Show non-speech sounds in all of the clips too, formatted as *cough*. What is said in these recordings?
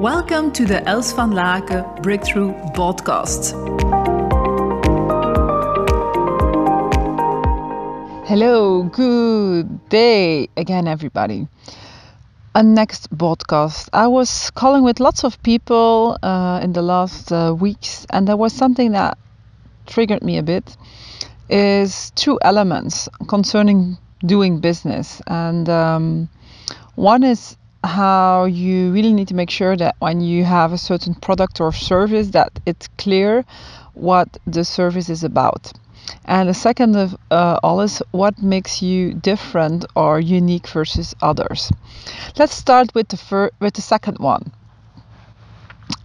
Welcome to the Els van Laken Breakthrough Podcast. Hello, good day again, everybody. A next podcast. I was calling with lots of people uh, in the last uh, weeks, and there was something that triggered me a bit. Is two elements concerning doing business, and um, one is how you really need to make sure that when you have a certain product or service that it's clear what the service is about. And the second of uh, all is what makes you different or unique versus others. Let's start with the fir- with the second one.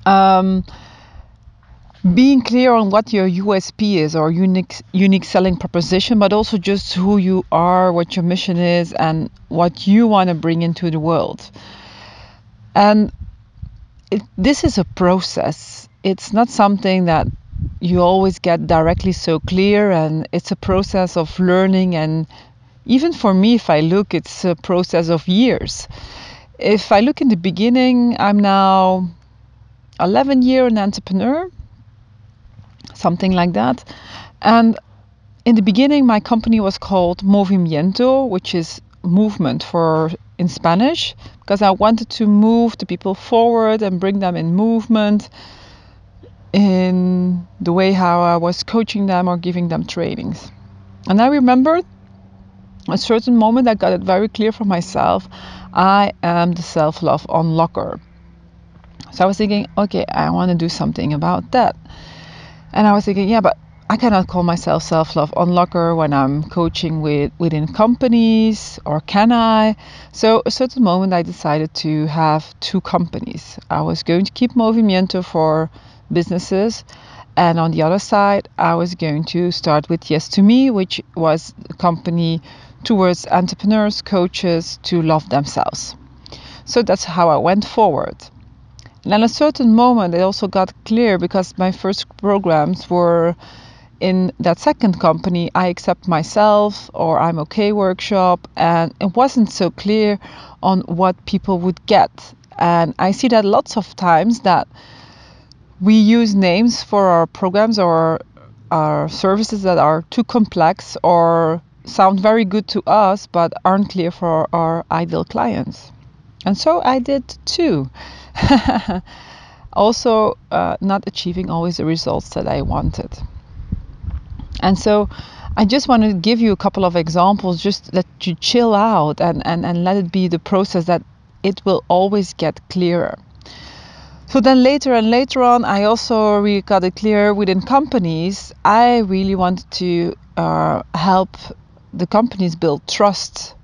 Um, being clear on what your USP is or unique unique selling proposition, but also just who you are, what your mission is, and what you want to bring into the world. And it, this is a process. It's not something that you always get directly so clear, and it's a process of learning. And even for me, if I look, it's a process of years. If I look in the beginning, I'm now 11 year an entrepreneur something like that. And in the beginning, my company was called Movimiento, which is movement for in Spanish, because I wanted to move the people forward and bring them in movement in the way how I was coaching them or giving them trainings. And I remember a certain moment I got it very clear for myself. I am the self-love unlocker. So I was thinking, okay, I want to do something about that. And I was thinking, yeah, but I cannot call myself self-love unlocker when I'm coaching with within companies, or can I? So a certain moment I decided to have two companies. I was going to keep Movimiento for businesses, and on the other side, I was going to start with Yes to Me, which was a company towards entrepreneurs, coaches to love themselves. So that's how I went forward. And at a certain moment, it also got clear because my first programs were in that second company, I accept myself or I'm okay workshop, and it wasn't so clear on what people would get. And I see that lots of times that we use names for our programs or our services that are too complex or sound very good to us but aren't clear for our ideal clients. And so I did too. *laughs* also, uh, not achieving always the results that I wanted. And so, I just want to give you a couple of examples, just that you chill out and, and, and let it be the process that it will always get clearer. So then later and later on, I also really got it clear within companies. I really wanted to uh, help the companies build trust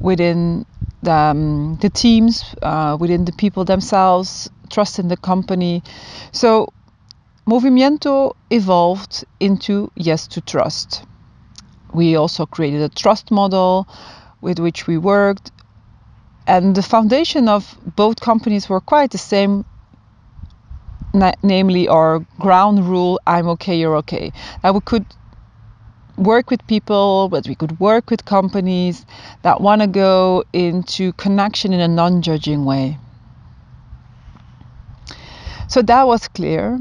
within the, um, the teams, uh, within the people themselves, trust in the company. So Movimiento evolved into Yes to Trust. We also created a trust model with which we worked, and the foundation of both companies were quite the same na- namely our ground rule I'm okay, you're okay. Now we could work with people, but we could work with companies that want to go into connection in a non judging way. So that was clear.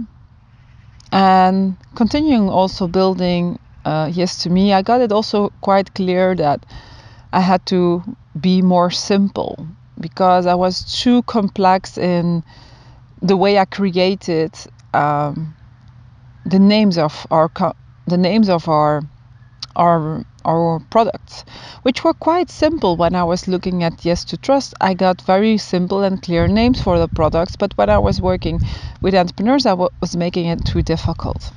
And continuing also building uh, Yes to Me, I got it also quite clear that I had to be more simple because I was too complex in the way I created um, the names of our co- the names of our our our products, which were quite simple when I was looking at Yes to Trust. I got very simple and clear names for the products, but when I was working with entrepreneurs, I was making it too difficult.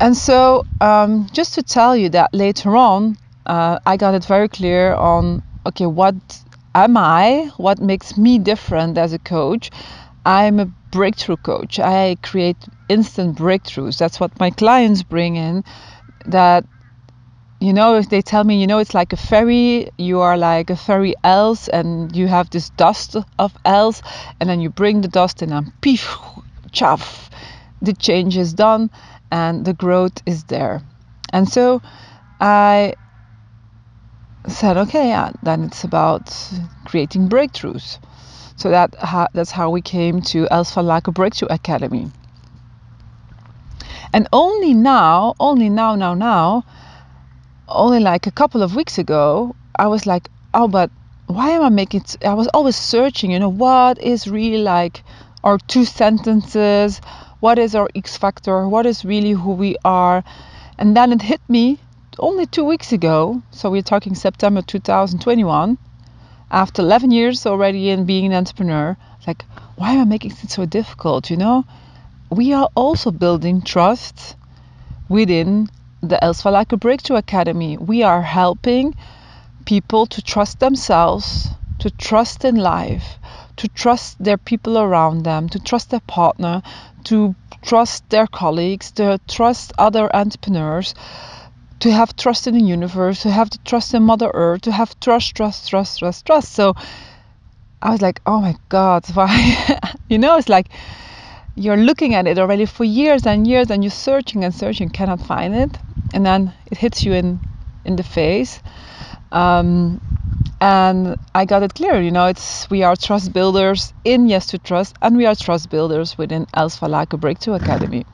And so, um, just to tell you that later on, uh, I got it very clear on okay, what am I? What makes me different as a coach? I'm a breakthrough coach. I create instant breakthroughs. That's what my clients bring in that you know if they tell me you know it's like a fairy you are like a fairy Els and you have this dust of Els and then you bring the dust and then peef chaff the change is done and the growth is there and so i said okay yeah, then it's about creating breakthroughs So that that's how we came to Els van Laken Breakthrough Academy. And only now, only now, now, now, only like a couple of weeks ago, I was like, oh, but why am I making? I was always searching, you know, what is really like our two sentences, what is our X factor, what is really who we are, and then it hit me only two weeks ago. So we're talking September 2021. After 11 years already in being an entrepreneur, like, why am I making it so difficult? You know, we are also building trust within the Els van Laken Breakthrough Academy. We are helping people to trust themselves, to trust in life, to trust their people around them, to trust their partner, to trust their colleagues, to trust other entrepreneurs, to have trust in the universe, to have the trust in Mother Earth, to have trust, trust, trust, trust, trust. So I was like, oh my God, *laughs* why? you know, it's like you're looking at it already for years and years and you're searching and searching, cannot find it. And then it hits you in, in the face. Um, and I got it clear. You know, it's we are trust builders in Yes to Trust, and we are trust builders within Els van Laken Breakthrough Academy.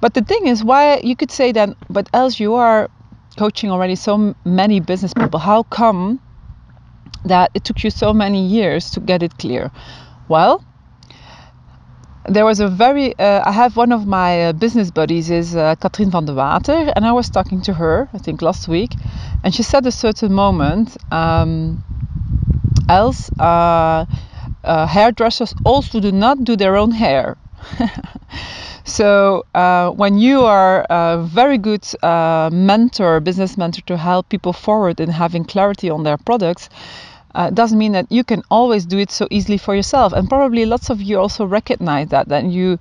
But the thing is, why you could say that, but Els, you are coaching already so many business people. How come that it took you so many years to get it clear? Well, there was a very uh, i have one of my uh, business buddies is uh, van der Water and i was talking to her i think last week and she said a certain moment um, Els uh, uh, hairdressers also do not do their own hair. *laughs* So when you are a very good mentor business mentor to help people forward in having clarity on their products uh, doesn't mean that you can always do it so easily for yourself. And probably lots of you also recognize that that you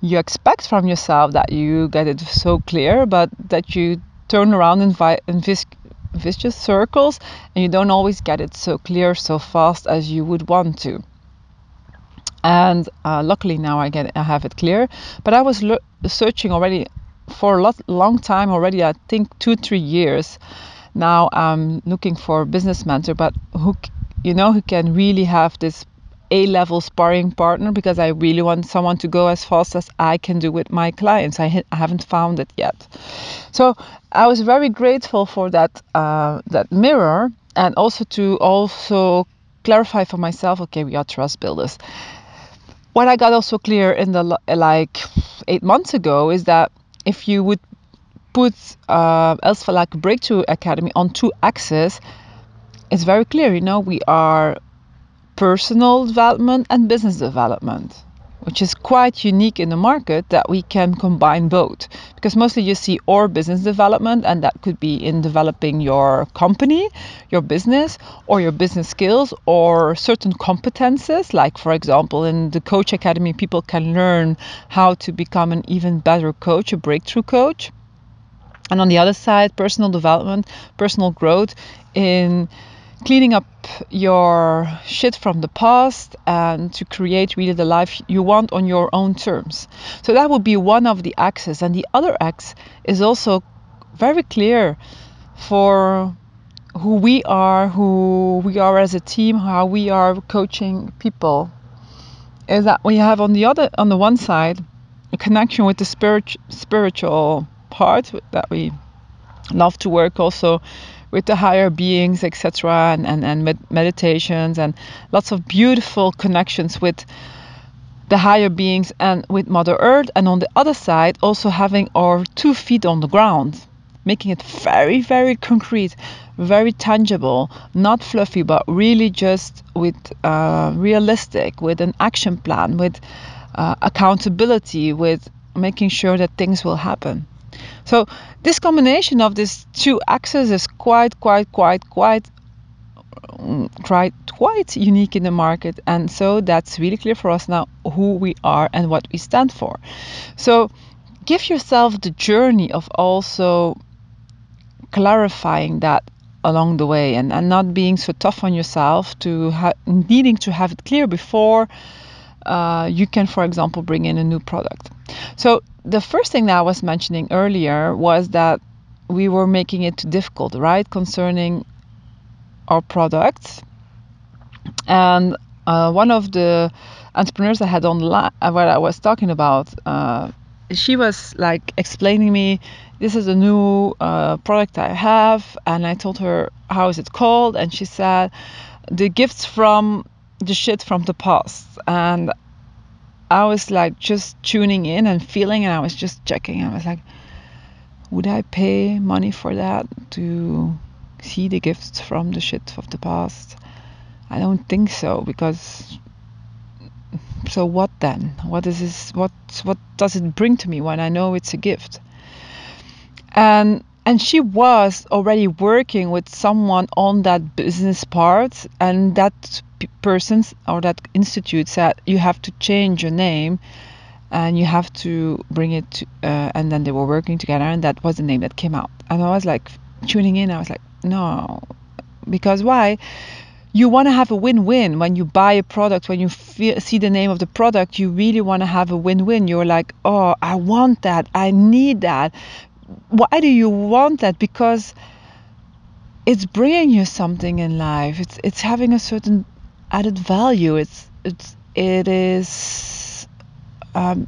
you expect from yourself that you get it so clear, but that you turn around in, vi- in vis- vicious circles and you don't always get it so clear so fast as you would want to. And uh, luckily now I get I have it clear. But I was lo- searching already for a lot, long time already. I think two three years now I'm looking for a business mentor, but who you know who can really have this a-level sparring partner because I really want someone to go as fast as I can do with my clients. I, ha- I haven't found it yet, so I was very grateful for that uh, that mirror and also to also clarify for myself. Okay, we are trust builders. What I got also clear in the like eight months ago is that if you would put uh, Els van Laken Breakthrough Academy on two axes, it's very clear. You know, we are personal development and business development, which is quite unique in the market that we can combine both. Because mostly you see or business development, and that could be in developing your company, your business, or your business skills, or certain competences. Like, for example, in the Coach Academy, people can learn how to become an even better coach, a breakthrough coach and on the other side, personal development, personal growth in cleaning up your shit from the past and to create really the life you want on your own terms. So that would be one of the axes. And the other axe is also very clear for who we are, who we are as a team, how we are coaching people. Is that we have on the other on the one side a connection with the spirit, spiritual part that we love to work also with the higher beings, etc., and, and, and med- meditations and lots of beautiful connections with the higher beings and with Mother Earth. And on the other side, also having our two feet on the ground, making it very, very concrete, very tangible, not fluffy, but really just with uh, realistic, with an action plan, with uh, accountability, with making sure that things will happen. So this combination of these two axes is quite, quite, quite, quite, mm, quite, quite unique in the market, and so that's really clear for us now who we are and what we stand for. So give yourself the journey of also clarifying that along the way and, and not being so tough on yourself to ha- needing to have it clear before uh, you can, for example, bring in a new product. So the first thing that I was mentioning earlier was that we were making it too difficult, right, concerning our products. And uh, one of the entrepreneurs I had online, uh, what I was talking about, uh, she was like explaining me, this is a new uh, product I have, and I told her how is it called, and she said, the gifts from the shit from the past, and I was like just tuning in and feeling, and I was just checking. I was like, would I pay money for that to see the gifts from the shit of the past? I don't think so because so what then? What is this? What what does it bring to me when I know it's a gift? And and she was already working with someone on that business part, and that person or that institute said you have to change your name and you have to bring it to, uh, and then they were working together and that was the name that came out. And i was like tuning in. I was like no. Because why? You want to have a win-win. When you buy a product when you see the name of the product you really want to have a win-win. You're like oh i want that. I need that. Why do you want that? Because it's bringing you something in life. It's it's having a certain added value it's it's it is um,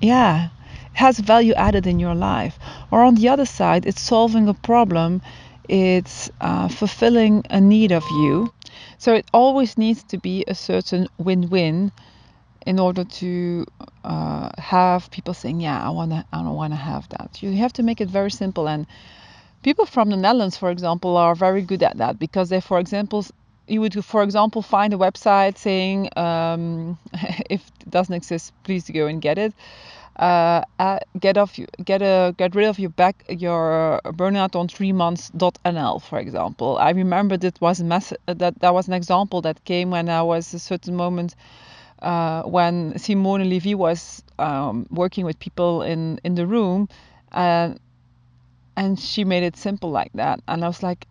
yeah it has value added in your life or on the other side it's solving a problem it's uh, fulfilling a need of you so it always needs to be a certain win-win in order to uh, have people saying, "Yeah, I wanna, I want to have that." You have to make it very simple. And people from the Netherlands, for example, are very good at that because they, for example, you would, for example, find a website saying, um, *laughs* if it doesn't exist, please go and get it. Uh, uh, get off, get a, get rid of your back, your burnout on three months.nl, for example. I remember that was a mess, that that was an example that came when I was a certain moment uh, when Simone Levy was um, working with people in in the room, and and she made it simple like that, and I was like,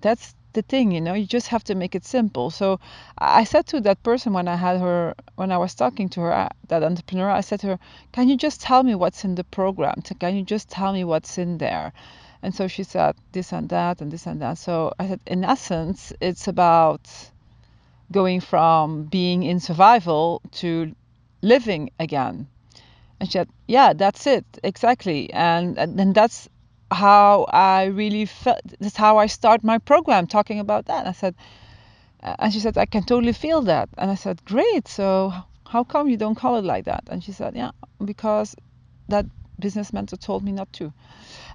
that's the thing, you know, you just have to make it simple. So I said to that person when I had her, when I was talking to her, uh, that entrepreneur, I said to her, Can you just tell me what's in the program? Can you just tell me what's in there? And so she said this and that and this and that. So I said, In essence, it's about going from being in survival to living again. And she said, Yeah, that's it, exactly. And, and, and that's how I really felt. That's how I start my program talking about that. I said, uh, and she said, I can totally feel that. And I said, Great. So how come you don't call it like that? And she said, Yeah, because that business mentor told me not to.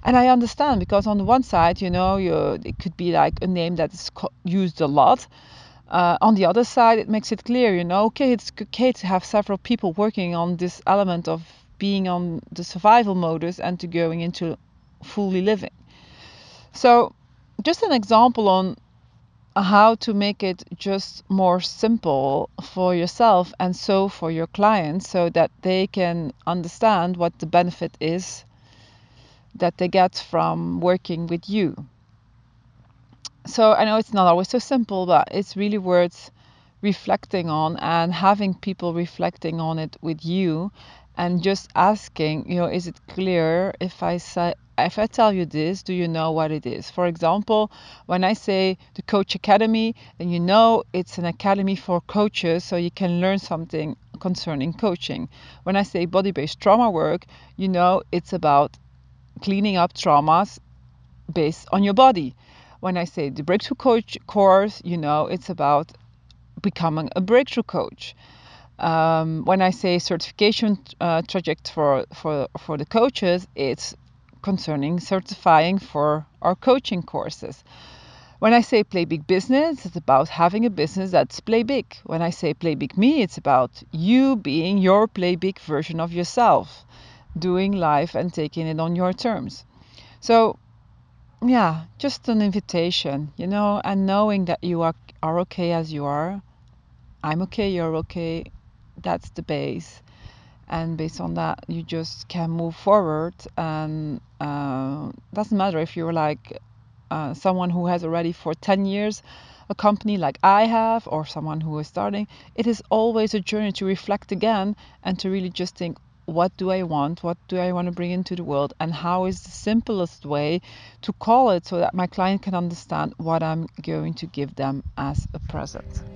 And I understand because on the one side, you know, you, it could be like a name that is used a lot. Uh, on the other side, it makes it clear, you know, okay, it's okay to have several people working on this element of being on the survival modus and to going into fully living. So, just an example on how to make it just more simple for yourself and so for your clients so that they can understand what the benefit is that they get from working with you. So, I know it's not always so simple, but it's really worth reflecting on and having people reflecting on it with you and just asking, you know, is it clear if I say if I tell you this, do you know what it is? For example, when I say the Coach Academy, then you know it's an academy for coaches, so you can learn something concerning coaching. When I say body based trauma work, you know it's about cleaning up traumas based on your body. When I say the Breakthrough Coach course, you know it's about becoming a breakthrough coach. Um, when I say certification uh, for, for, for the coaches, it's concerning certifying for our coaching courses. When I say play big business, it's about having a business that's play big. When I say play big me, it's about you being your play big version of yourself, doing life and taking it on your terms. So, yeah, just an invitation, you know, and knowing that you are, are okay as you are. I'm okay, you're okay. That's the base and based on that you just can move forward and uh, doesn't matter if you're like uh, someone who has already for 10 years a company like I have or someone who is starting it is always a journey to reflect again and to really just think what do I want? What do I want to bring into the world? And how is the simplest way to call it so that my client can understand what I'm going to give them as a present